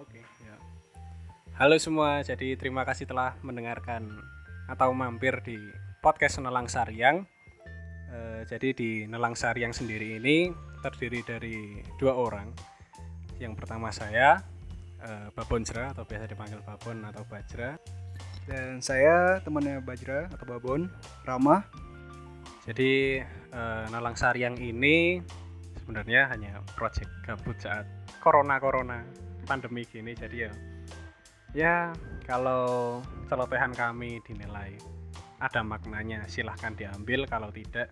Oke, ya. Halo semua, jadi terima kasih telah mendengarkan atau mampir di podcast Nelang Saryang. Eh, jadi di Nelang Saryang sendiri ini terdiri dari dua orang. Yang pertama saya, eh, Babon Jera atau biasa dipanggil Babon atau Bajra. Dan saya temannya Bajra atau Babon, Rama. Jadi eh, Nelang Saryang ini sebenarnya hanya project gabut saat corona-corona pandemi gini. Jadi ya ya kalau celotehan kami dinilai ada maknanya silahkan diambil kalau tidak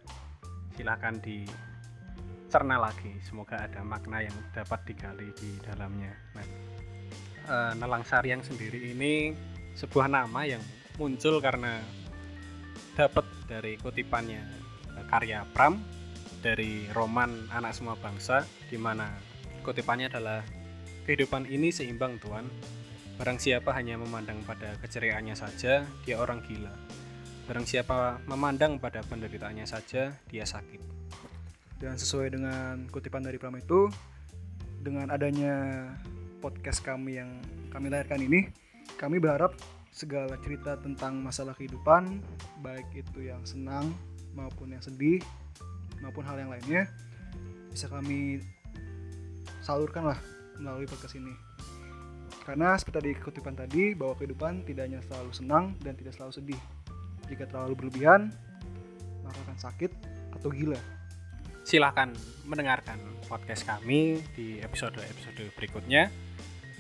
silahkan dicerna lagi semoga ada makna yang dapat digali di dalamnya nah, eh, Nelang Saryang sendiri ini sebuah nama yang muncul karena dapat dari kutipannya eh, karya Pram dari roman Anak Semua Bangsa di mana kutipannya adalah kehidupan ini seimbang Tuhan Barang siapa hanya memandang pada keceriaannya saja, dia orang gila. Barang siapa memandang pada penderitaannya saja, dia sakit. Dan sesuai dengan kutipan dari Pram itu, dengan adanya podcast kami yang kami lahirkan ini, kami berharap segala cerita tentang masalah kehidupan, baik itu yang senang maupun yang sedih, maupun hal yang lainnya, bisa kami salurkan lah melalui podcast ini. Karena seperti tadi kutipan tadi bahwa kehidupan tidak hanya selalu senang dan tidak selalu sedih. Jika terlalu berlebihan, maka akan sakit atau gila. Silahkan mendengarkan podcast kami di episode-episode berikutnya.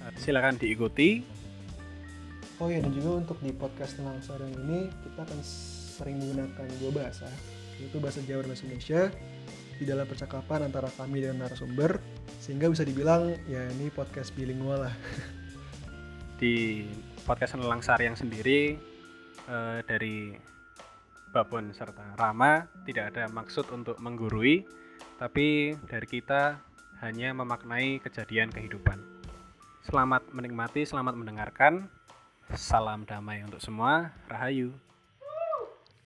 Eh, Silahkan diikuti. Oh ya dan juga untuk di podcast tentang sarang ini kita akan sering menggunakan dua bahasa yaitu bahasa Jawa dan bahasa Indonesia di dalam percakapan antara kami dan narasumber sehingga bisa dibilang ya ini podcast bilingual lah. Di podcast Nelang Saryang sendiri eh, dari Babon serta Rama tidak ada maksud untuk menggurui, tapi dari kita hanya memaknai kejadian kehidupan. Selamat menikmati, selamat mendengarkan. Salam damai untuk semua. Rahayu.